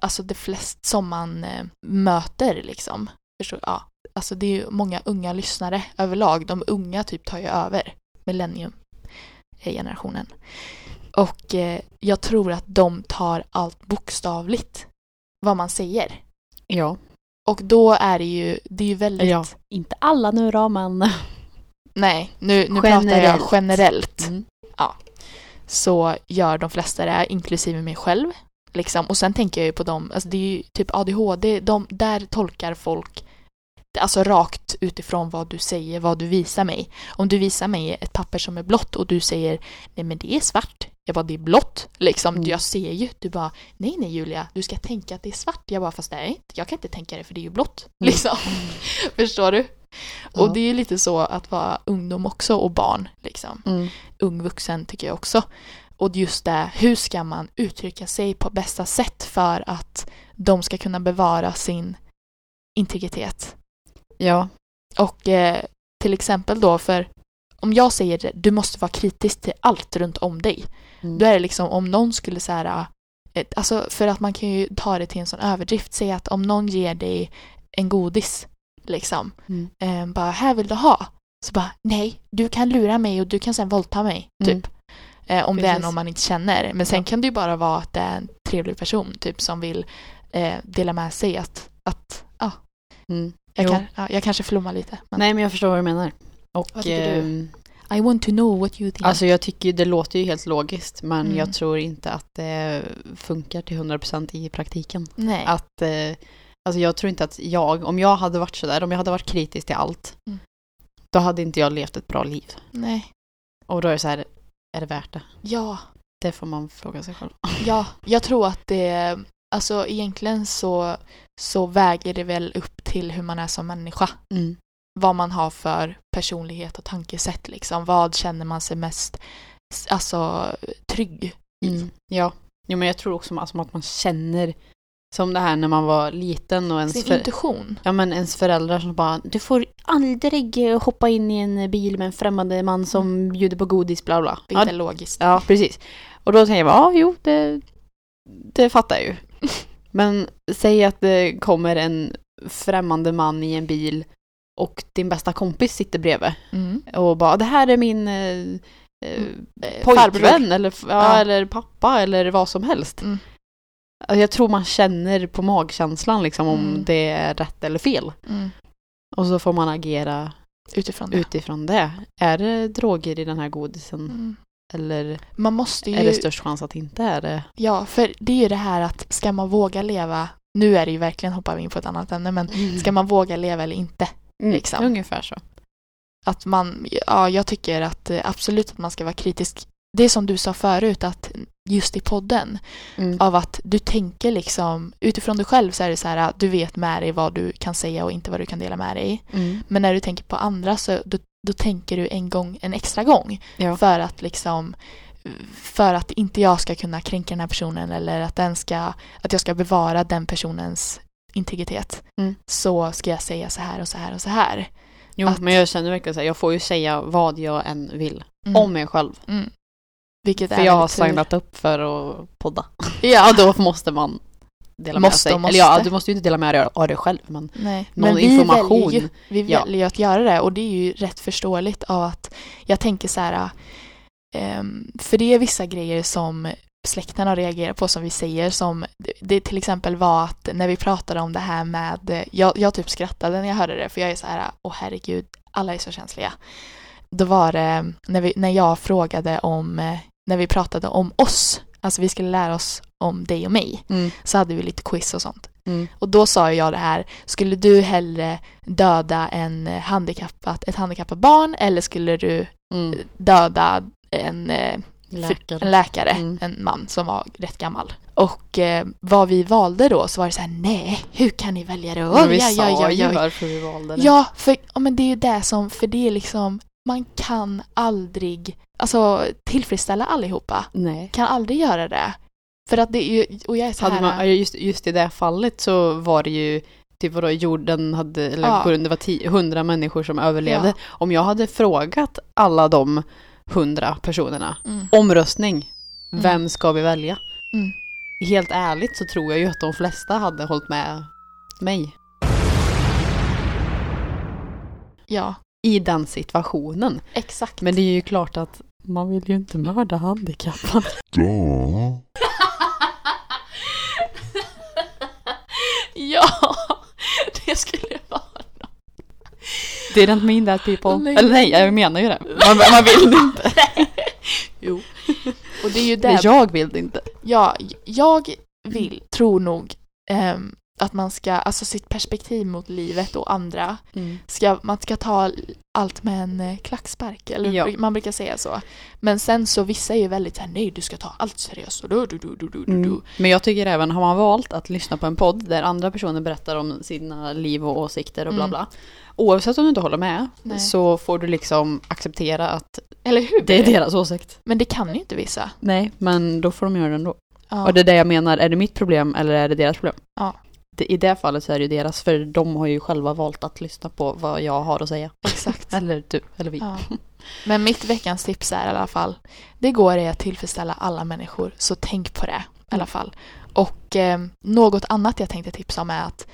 alltså det flest som man eh, möter liksom. Förstår, ja, alltså det är ju många unga lyssnare överlag. De unga typ tar ju över millennium-generationen. Och eh, jag tror att de tar allt bokstavligt vad man säger. Ja. Och då är det ju, det är ju väldigt, ja. Inte alla nu då, men... nej, nu, nu pratar jag Generellt. Mm. så gör de flesta det, inklusive mig själv. Liksom. Och sen tänker jag ju på dem, alltså det är ju typ ADHD, de, där tolkar folk alltså rakt utifrån vad du säger, vad du visar mig. Om du visar mig ett papper som är blått och du säger nej men det är svart. Jag bara det är blått. Liksom, Mm. jag ser ju. Du bara nej nej Julia, du ska tänka att det är svart. Jag bara fast det är inte. Jag kan inte tänka det för det är ju blått. Mm. Liksom. Förstår du? Och det är lite så att vara ungdom också och barn. Liksom Mm. ung vuxen tycker jag också. Och just det, hur ska man uttrycka sig på bästa sätt för att de ska kunna bevara sin integritet? Ja. Och eh, till exempel då för om jag säger det, du måste vara kritisk till allt runt om dig. Mm. Då är det liksom om någon skulle säga alltså för att man kan ju ta det till en sån överdrift, säga att om någon ger dig en godis liksom, Mm. eh, bara här vill du ha? Så bara nej, du kan lura mig och du kan sen våldta mig, Mm. typ. Eh, om det är Precis. någon man inte känner. Men sen Ja. kan det ju bara vara att det är en trevlig person typ som vill eh, dela med sig att, att ja, Mm. jag, kan, ja, jag kanske flummar lite. Men Nej, men jag förstår vad du menar. Och, Vad tycker du? ehm, I want to know what you think. Alltså jag tycker det låter ju helt logiskt men Mm. jag tror inte att det funkar till 100% i praktiken. nej. Att, eh, alltså jag tror inte att jag, om jag hade varit sådär, om jag hade varit kritisk till allt, Mm. då hade inte jag levt ett bra liv. nej. Och då är det så här, är det värt det? Ja, Det får man fråga sig själv. ja, jag tror att det, alltså egentligen så, så väger det väl upp till hur man är som människa. Mm. vad man har för personlighet och tankesätt liksom. Vad känner man sig mest alltså, trygg i? Mm. Ja. jo, men jag tror också alltså, att man känner, som det här när man var liten och ens, Sin för, intuition. ja, men ens föräldrar som bara, du får aldrig hoppa in i en bil med en främmande man som bjuder på godis, bla bla. Vilket Ja, är logiskt. Ja, precis. Och då tänker jag ja, jo, det, det fattar jag ju. Men säg att det kommer en främmande man i en bil och din bästa kompis sitter bredvid Mm. och bara, det här är min eh, eh, Eh, pojkvän eller, ja, Ja. eller pappa eller vad som helst. Mm. Alltså, jag tror man känner på magkänslan liksom om Mm. det är rätt eller fel. Mm. Och så får man agera Utifrån det. utifrån det. Är det droger i den här godisen? Mm. Eller Man måste ju... är det störst chans att det inte är det? Ja, för det är ju det här att ska man våga leva, nu är det ju verkligen hoppar vi in på ett annat ämne, men ska man våga leva eller inte? Mm, liksom? Ungefär så. Att man, ja jag tycker att eh, absolut att man ska vara kritisk. Det är som du sa förut att just i podden, Mm. av att du tänker liksom utifrån dig själv så är det så här att du vet med dig vad du kan säga och inte vad du kan dela med dig. Mm. Men när du tänker på andra så då, då tänker du en gång, en extra gång Ja. för att liksom för att inte jag ska kunna kränka den här personen eller att den ska att jag ska bevara den personens integritet Mm. så ska jag säga så här och så här och så här. Jo, Att- men jag känner verkligen så här, jag får ju säga vad jag än vill. Mm. Om mig själv. Vilket För jag har tur. signat upp för att podda. Ja, Och då måste man dela med Måste sig. och måste. Eller ja, du måste ju inte dela med dig av det själv. Men Nej, någon men vi information. Väljer ju, vi Ja. väljer ju att göra det och det är ju rätt förståeligt av att jag tänker så här, ehm, för det är vissa grejer som släkten har reagerat på som vi säger som det- det till exempel var att när vi pratade om det här med, jag, jag typ skrattade när jag hörde det för jag är så här, åh herregud, alla är så känsliga. Då var det när, vi, när jag frågade om, eh, när vi pratade om oss, alltså vi skulle lära oss om dig och mig, så hade vi lite quiz och sånt. Mm. Och då sa jag det här, skulle du hellre döda en handikappat, ett handikappat barn eller skulle du Mm. döda en, eh, Läkare. en läkare, Mm. en man som var rätt gammal? Och eh, vad vi valde då så var det så här, nej, hur kan ni välja det? Men vi ja, sa ja, ja, ju varför vi valde det. ja, för ja, men det är ju det som, för det är liksom, man kan aldrig, alltså tillfredsställa allihopa. Nej. Kan aldrig göra det. För att det är ju, och jag är så Hade här, man, just, just i det fallet så var det ju typ vadå, jorden hade, eller Ja. det var hundra människor som överlevde. Ja. Om jag hade frågat alla de hundra personerna, mm, omröstning, Mm. vem ska vi välja? Mm. Helt ärligt så tror jag ju att de flesta hade hållit med mig ja, i den situationen. exakt. Men det är ju klart att man vill ju inte mörda handikappade. ja, det skulle det vara. Didn't mean that people. Nej. Eller nej, jag menar ju det. Man, man vill inte. Jo. Och det är ju Men det. jag vill inte. Ja, jag vill, tror nog ehm, att man ska, alltså sitt perspektiv mot livet och andra, ska, man ska ta allt med en eh, klackspark, eller Ja. man brukar säga så. Men sen så vissa är ju väldigt såhär, nej du ska ta allt seriöst och du, du, du, du, du, du. Mm. Men jag tycker även, har man valt att lyssna på en podd där andra personer berättar om sina liv och åsikter och bla Mm. bla. Oavsett om du inte håller med Nej. så får du liksom acceptera att Eller hur? det är deras åsikt. Men det kan ju inte vissa. Nej, men då får de göra det ändå. Ja. Och det är det jag menar, är det mitt problem eller är det deras problem? Ja. I det fallet så är det ju deras, för de har ju själva valt att lyssna på vad jag har att säga. Exakt. Eller du, eller vi. Ja. Men mitt veckans tips är i alla fall, det går är att tillfredsställa alla människor, så tänk på det i alla fall. Och eh, något annat jag tänkte tipsa om är att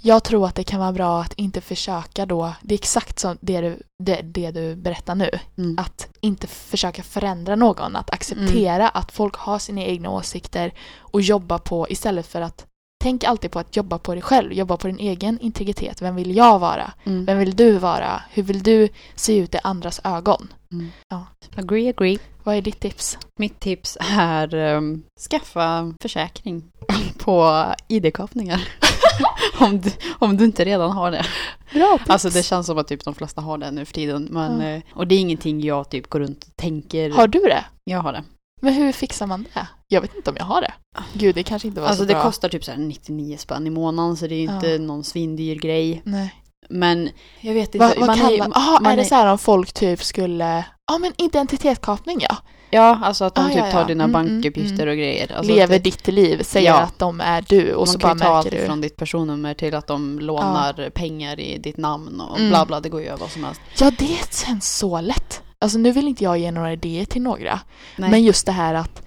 jag tror att det kan vara bra att inte försöka då, det är exakt som det du, det, det du berättar nu, Mm. att inte försöka förändra någon, att acceptera att folk har sina egna åsikter och jobba på istället för att Tänk alltid på att jobba på dig själv, jobba på din egen integritet. Vem vill jag vara? Mm. Vem vill du vara? Hur vill du se ut i andras ögon? Mm. Ja. Agree, agree. Vad är ditt tips? Mitt tips är um, skaffa försäkring på ID-kapningar. om, du, om du inte redan har det. Bra tips! Alltså det känns som att typ de flesta har det nu för tiden. Men, Ja. eh, Och det är ingenting jag typ går runt och tänker. Har du det? Jag har det. Men hur fixar man det? Jag vet inte om jag har det. Gud, det kanske inte var Alltså så det bra. kostar typ så här 99 spänn i månaden så det är ju inte Ja. någon svindyr grej. Nej. Men jag vet inte. Vad, vad man kallar... är, Aha, man är det så här om folk typ skulle... Ja, men identitetskapning ja. Ja, alltså att de Ah, typ ja, tar ja. dina Mm, mm, bankuppgifter och grejer. Alltså Lever det, ditt liv, säger Ja. att de är du och man så kan bara ju ta allt märker du. från ditt personnummer till att de lånar pengar i ditt namn och Mm. bla bla, det går ju över vad som helst. Ja, det känns så lätt. Alltså nu vill inte jag ge några idéer till några. Nej. Men just det här att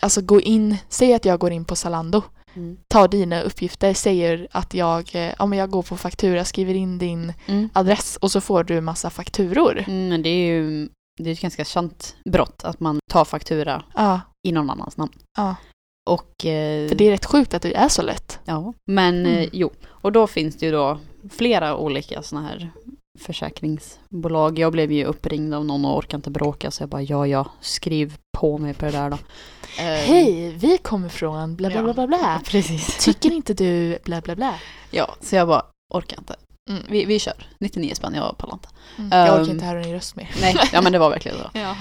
alltså gå in, säg att jag går in på Zalando, Mm. tar dina uppgifter, säger att jag, eh, ja men jag går på faktura, skriver in din Mm. adress och så får du massa fakturor. Mm, det är ju det är ett ganska känt brott att man tar faktura Ja, i någon annans namn. ja. Och, eh, För det är rätt sjukt att det är så lätt. ja. Men eh, Mm. jo, och då finns det ju då flera olika sådana här försäkringsbolag. Jag blev ju uppringd av någon och orkade inte bråka så jag bara ja ja, skriv på mig på det där då. Eh, Hej, vi kommer från bla bla Ja. bla bla bla. Precis. Tycker inte du bla bla bla? Ja, så jag bara orkar inte. Mm. Vi, vi kör. 99 spänn, jag pallar inte. Mm. Jag orkar Ehm, inte höra din röst mer. Nej, ja men det var verkligen så. Ja.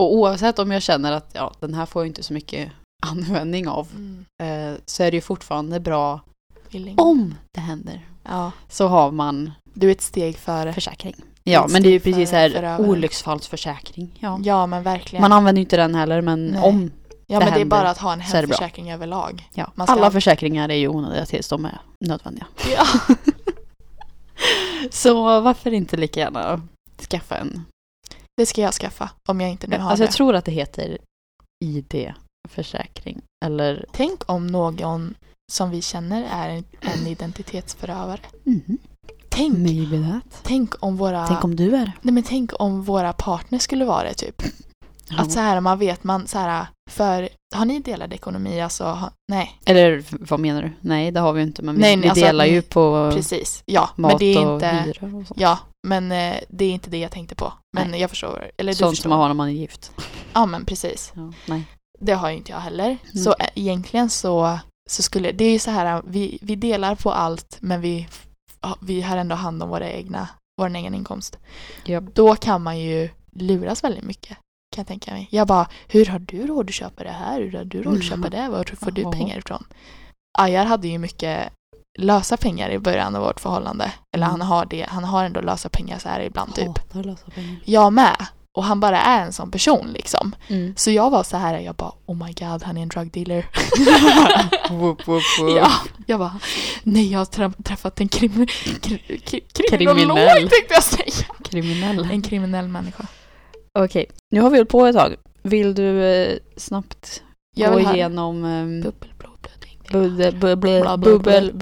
Och oavsett om jag känner att ja, den här får jag inte så mycket användning av Mm. eh, så är det ju fortfarande bra Feeling. om det händer. Ja, Så har man du är ett steg före. försäkring. Ja, men det är ju precis så här olycksfallsförsäkring. Ja. Ja, men verkligen. Man använder ju inte den heller men Nej. om Ja det men det är bara att ha en hemförsäkring överlag. Ja. Alla ha- försäkringar är ju onödiga tills de är nödvändiga. Ja. Så varför inte lika gärna skaffa en? Det ska jag skaffa om jag inte nu har Alltså det. jag tror att det heter ID-försäkring. Eller... Tänk om någon som vi känner är en, en identitetsförövare. Mhm. Tänk, Maybe that. tänk om våra... Tänk om du är. Nej men tänk om våra partners skulle vara det typ. Ja. Att så här man vet man så här för har ni delad ekonomi alltså? Ha, nej, Eller vad menar du? Nej, det har vi inte. Men vi, Nej, nej, vi alltså delar ju på precis. Ja, mat men det är och inte hyra och sånt. Ja, men eh, det är inte det jag tänkte på. Men jag förstår. Eller du Sånt förstår. som man har när man är gift. Ja, men precis. Ja, nej. Det har ju inte jag heller. Nej. Så eh, egentligen så, så skulle, det är ju så här, vi, vi delar på allt men vi, vi har ändå hand om våra egna, vår egen inkomst. Japp. Då kan man ju luras väldigt mycket. Kan jag tänka mig. Jag bara, hur har du råd att köpa det här? Hur har du råd att köpa det? Var får du pengar ifrån? Ajar hade ju mycket lösa pengar i början av vårt förhållande. Eller Mm. han har det, han har ändå lösa pengar så här ibland typ. Hatar lösa pengar. Jag med. Och han bara är en sån person liksom. Mm. Så jag var så här, jag bara oh my god han är en drug dealer. whoop, whoop, whoop. ja, jag bara nej jag har träffat en krim- kri- kri- kriminolog Kriminell. tänkte jag säga. Kriminell. En kriminell människa. Okej, nu har vi hållit på ett tag. Vill du eh, snabbt Jag gå igenom um, bubbel, blodpudding. budde- bu- bl- Bla, bla, bubbel,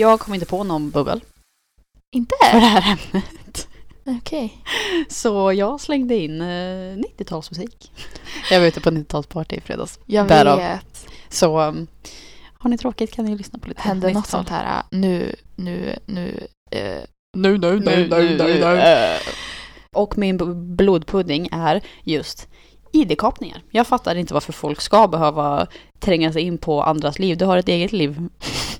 Jag kom inte på någon bubbel Inte? för det här ämnet. Okej. Så jag slängde in eh, 90-talsmusik. Jag var ute på 90-talsparty i fredags. Jag Därav. vet. Så um, har ni tråkigt kan ni lyssna på lite Hände något 90-tal. sånt här äh, nu, nu, nu, eh, nu, nu, Nu, nu, nu, eh. Och min blodpudding är just ID-kapningar. Jag fattar inte varför folk ska behöva tränga sig in på andras liv. Du har ett eget liv.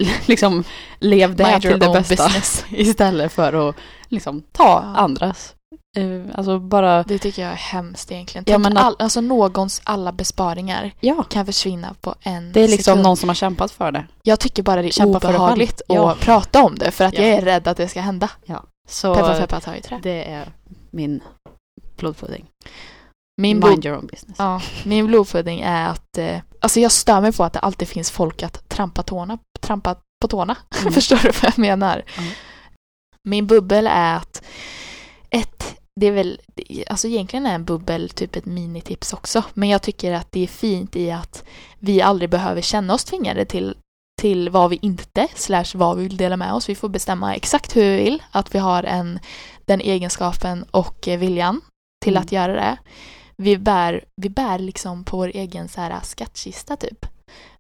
liksom, lev det till det bästa. business. Istället för att liksom ta Ja. andras. Eh, alltså bara, Det tycker jag är hemskt egentligen. Ja, men att- all, alltså någons alla besparingar ja. kan försvinna på en Det är liksom sekund. någon som har kämpat för det. Jag tycker bara det är Kämpa obehagligt själv. Ja. att prata om det för att Ja. jag är rädd att det ska hända. Så Peppa peppa ta i trä. det är min blodpudding. Min, Mind blod, your own business. ja, min blodpudding är att, eh, alltså jag stör mig på att det alltid finns folk att trampa, tårna, trampa på tårna. Mm. Förstår du vad jag menar? Mm. Min bubbel är att ett, det är väl, alltså egentligen är en bubbel typ ett minitips också. Men jag tycker att det är fint i att vi aldrig behöver känna oss tvingade till, till vad vi inte, slash vad vi vill dela med oss. Vi får bestämma exakt hur vi vill, att vi har en, den egenskapen och viljan till Mm. att göra det. Vi bär, vi bär liksom på vår egen så här skattkista typ.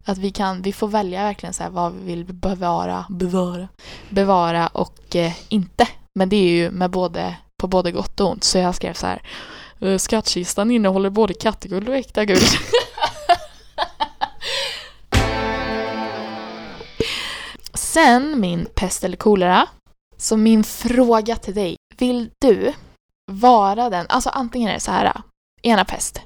Att vi kan, vi får välja verkligen så här vad vi vill bevara, bevara, bevara och eh, inte. Men det är ju med både, på både gott och ont. Så jag skrev så här. Eh, skattkistan innehåller både kattguld och äkta guld. Sen min pest eller kolera. Så min fråga till dig. Vill du vara den, alltså antingen är det så här, eh, ena pest.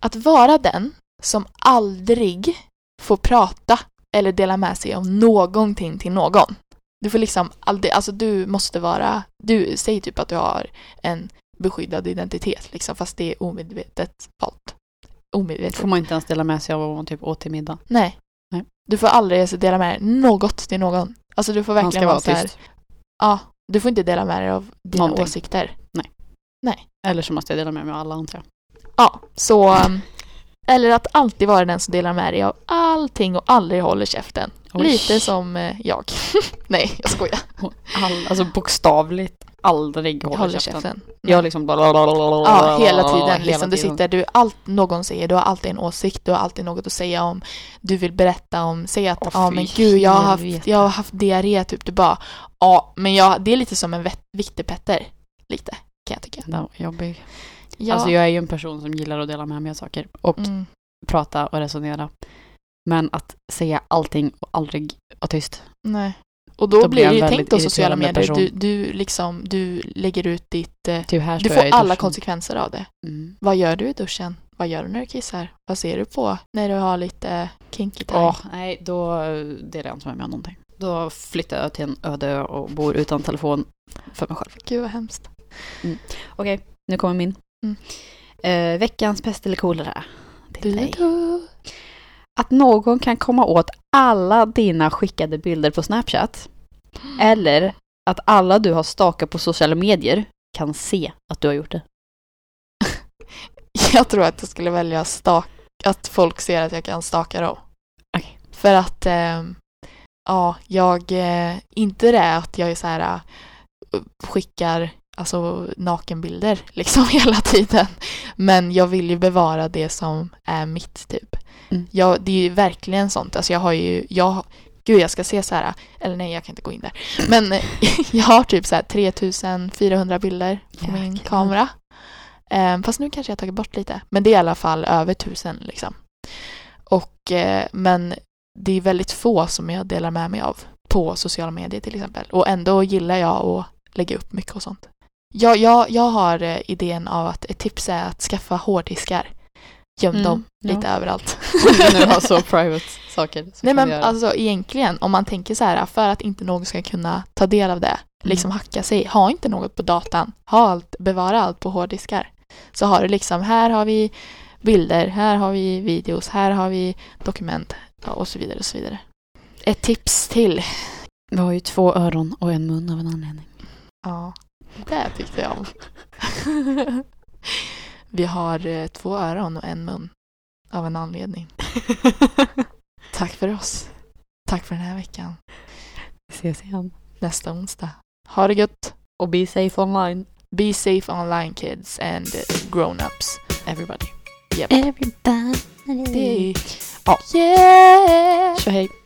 Att vara den som aldrig får prata eller dela med sig av någonting till någon. Du får liksom aldrig, alltså du måste vara, du säger typ att du har en beskyddad identitet liksom, fast det är omedvetet valt. Omedvetet. får man inte ens dela med sig av vad man typ åt till middag. Nej. Nej. Du får aldrig ens dela med dig något till någon. Alltså du får verkligen vara vara så här, tyst. ja, du får inte dela med dig av dina Någonting. åsikter. Eller så måste jag dela med mig av alla antar jag. Ja, så... Eller att alltid vara den som delar med dig av allting och aldrig håller käften. Oj. Lite som eh, jag. Nej, jag skojar. All, alltså bokstavligt aldrig håller, Håller käften. käften. Jag liksom bara... Ja, hela tiden. Hela liksom, du tiden. sitter, du, allt någon säger, du har alltid en åsikt, du har alltid något att säga om, du vill berätta om, säga att ja fy men gud jag har haft, jag har haft diarré typ, du bara ja men jag, det är lite som en vett- viktepetter, lite kan jag tycka. Var jobbig. Ja. Alltså jag är ju en person som gillar att dela med mig av saker och mm. prata och resonera. Men att säga allting och aldrig vara tyst. Nej. Och då, Då blir det ju tänkt väldigt då sociala medier, du, du liksom, du lägger ut ditt, eh, Typ här du får alla konsekvenser av det. Mm. Vad gör du i duschen? Vad gör du när du kissar? Vad ser du på när du har lite kinky time? Åh, nej, då delar jag inte med mig av någonting. Då flyttar jag till en öde ö och bor utan telefon för mig själv. Gud vad hemskt. Okej, nu kommer min. Mm. Eh, veckans pest eller kolera. Att någon kan komma åt alla dina skickade bilder på Snapchat. Eller att alla du har stakat på sociala medier kan se att du har gjort det. Jag tror att jag skulle välja stak, att folk ser att jag kan staka dem. Okej. För att, eh, ja, jag, eh, inte det att jag är så här, eh, skickar alltså nakenbilder liksom hela tiden. Men jag vill ju bevara det som är mitt typ. Mm. Jag, det är ju verkligen sånt, alltså jag har ju, jag, gud jag ska se så här, eller nej jag kan inte gå in där. Men jag har typ så här 3400 bilder på min Jäklar. kamera. Eh, fast nu kanske jag tagit bort lite. Men det är i alla fall över tusen liksom. Och, eh, men det är väldigt få som jag delar med mig av på sociala medier till exempel. Och ändå gillar jag att lägga upp mycket och sånt. Jag, jag, jag har eh, idén av att ett tips är att skaffa hårddiskar. Göm Mm, dem ja. lite överallt. Om du nu har så private saker. Så Nej men göra. alltså egentligen om man tänker så här för att inte någon ska kunna ta del av det, liksom Mm. hacka sig, ha inte något på datan, ha allt, bevara allt på hårddiskar. Så har du liksom, här har vi bilder, här har vi videos, här har vi dokument och så vidare och så vidare. Ett tips till. Vi har ju två öron och en mun av en anledning. Ja, det tyckte jag om. vi har eh, två öron och en mun av en anledning. Tack för oss. Tack för den här veckan. Vi ses igen. nästa onsdag. Ha det gött! Och be safe online. Be safe online kids and grown-ups. Everybody. Yep. Everybody. Ja. Yeah! Tja hej.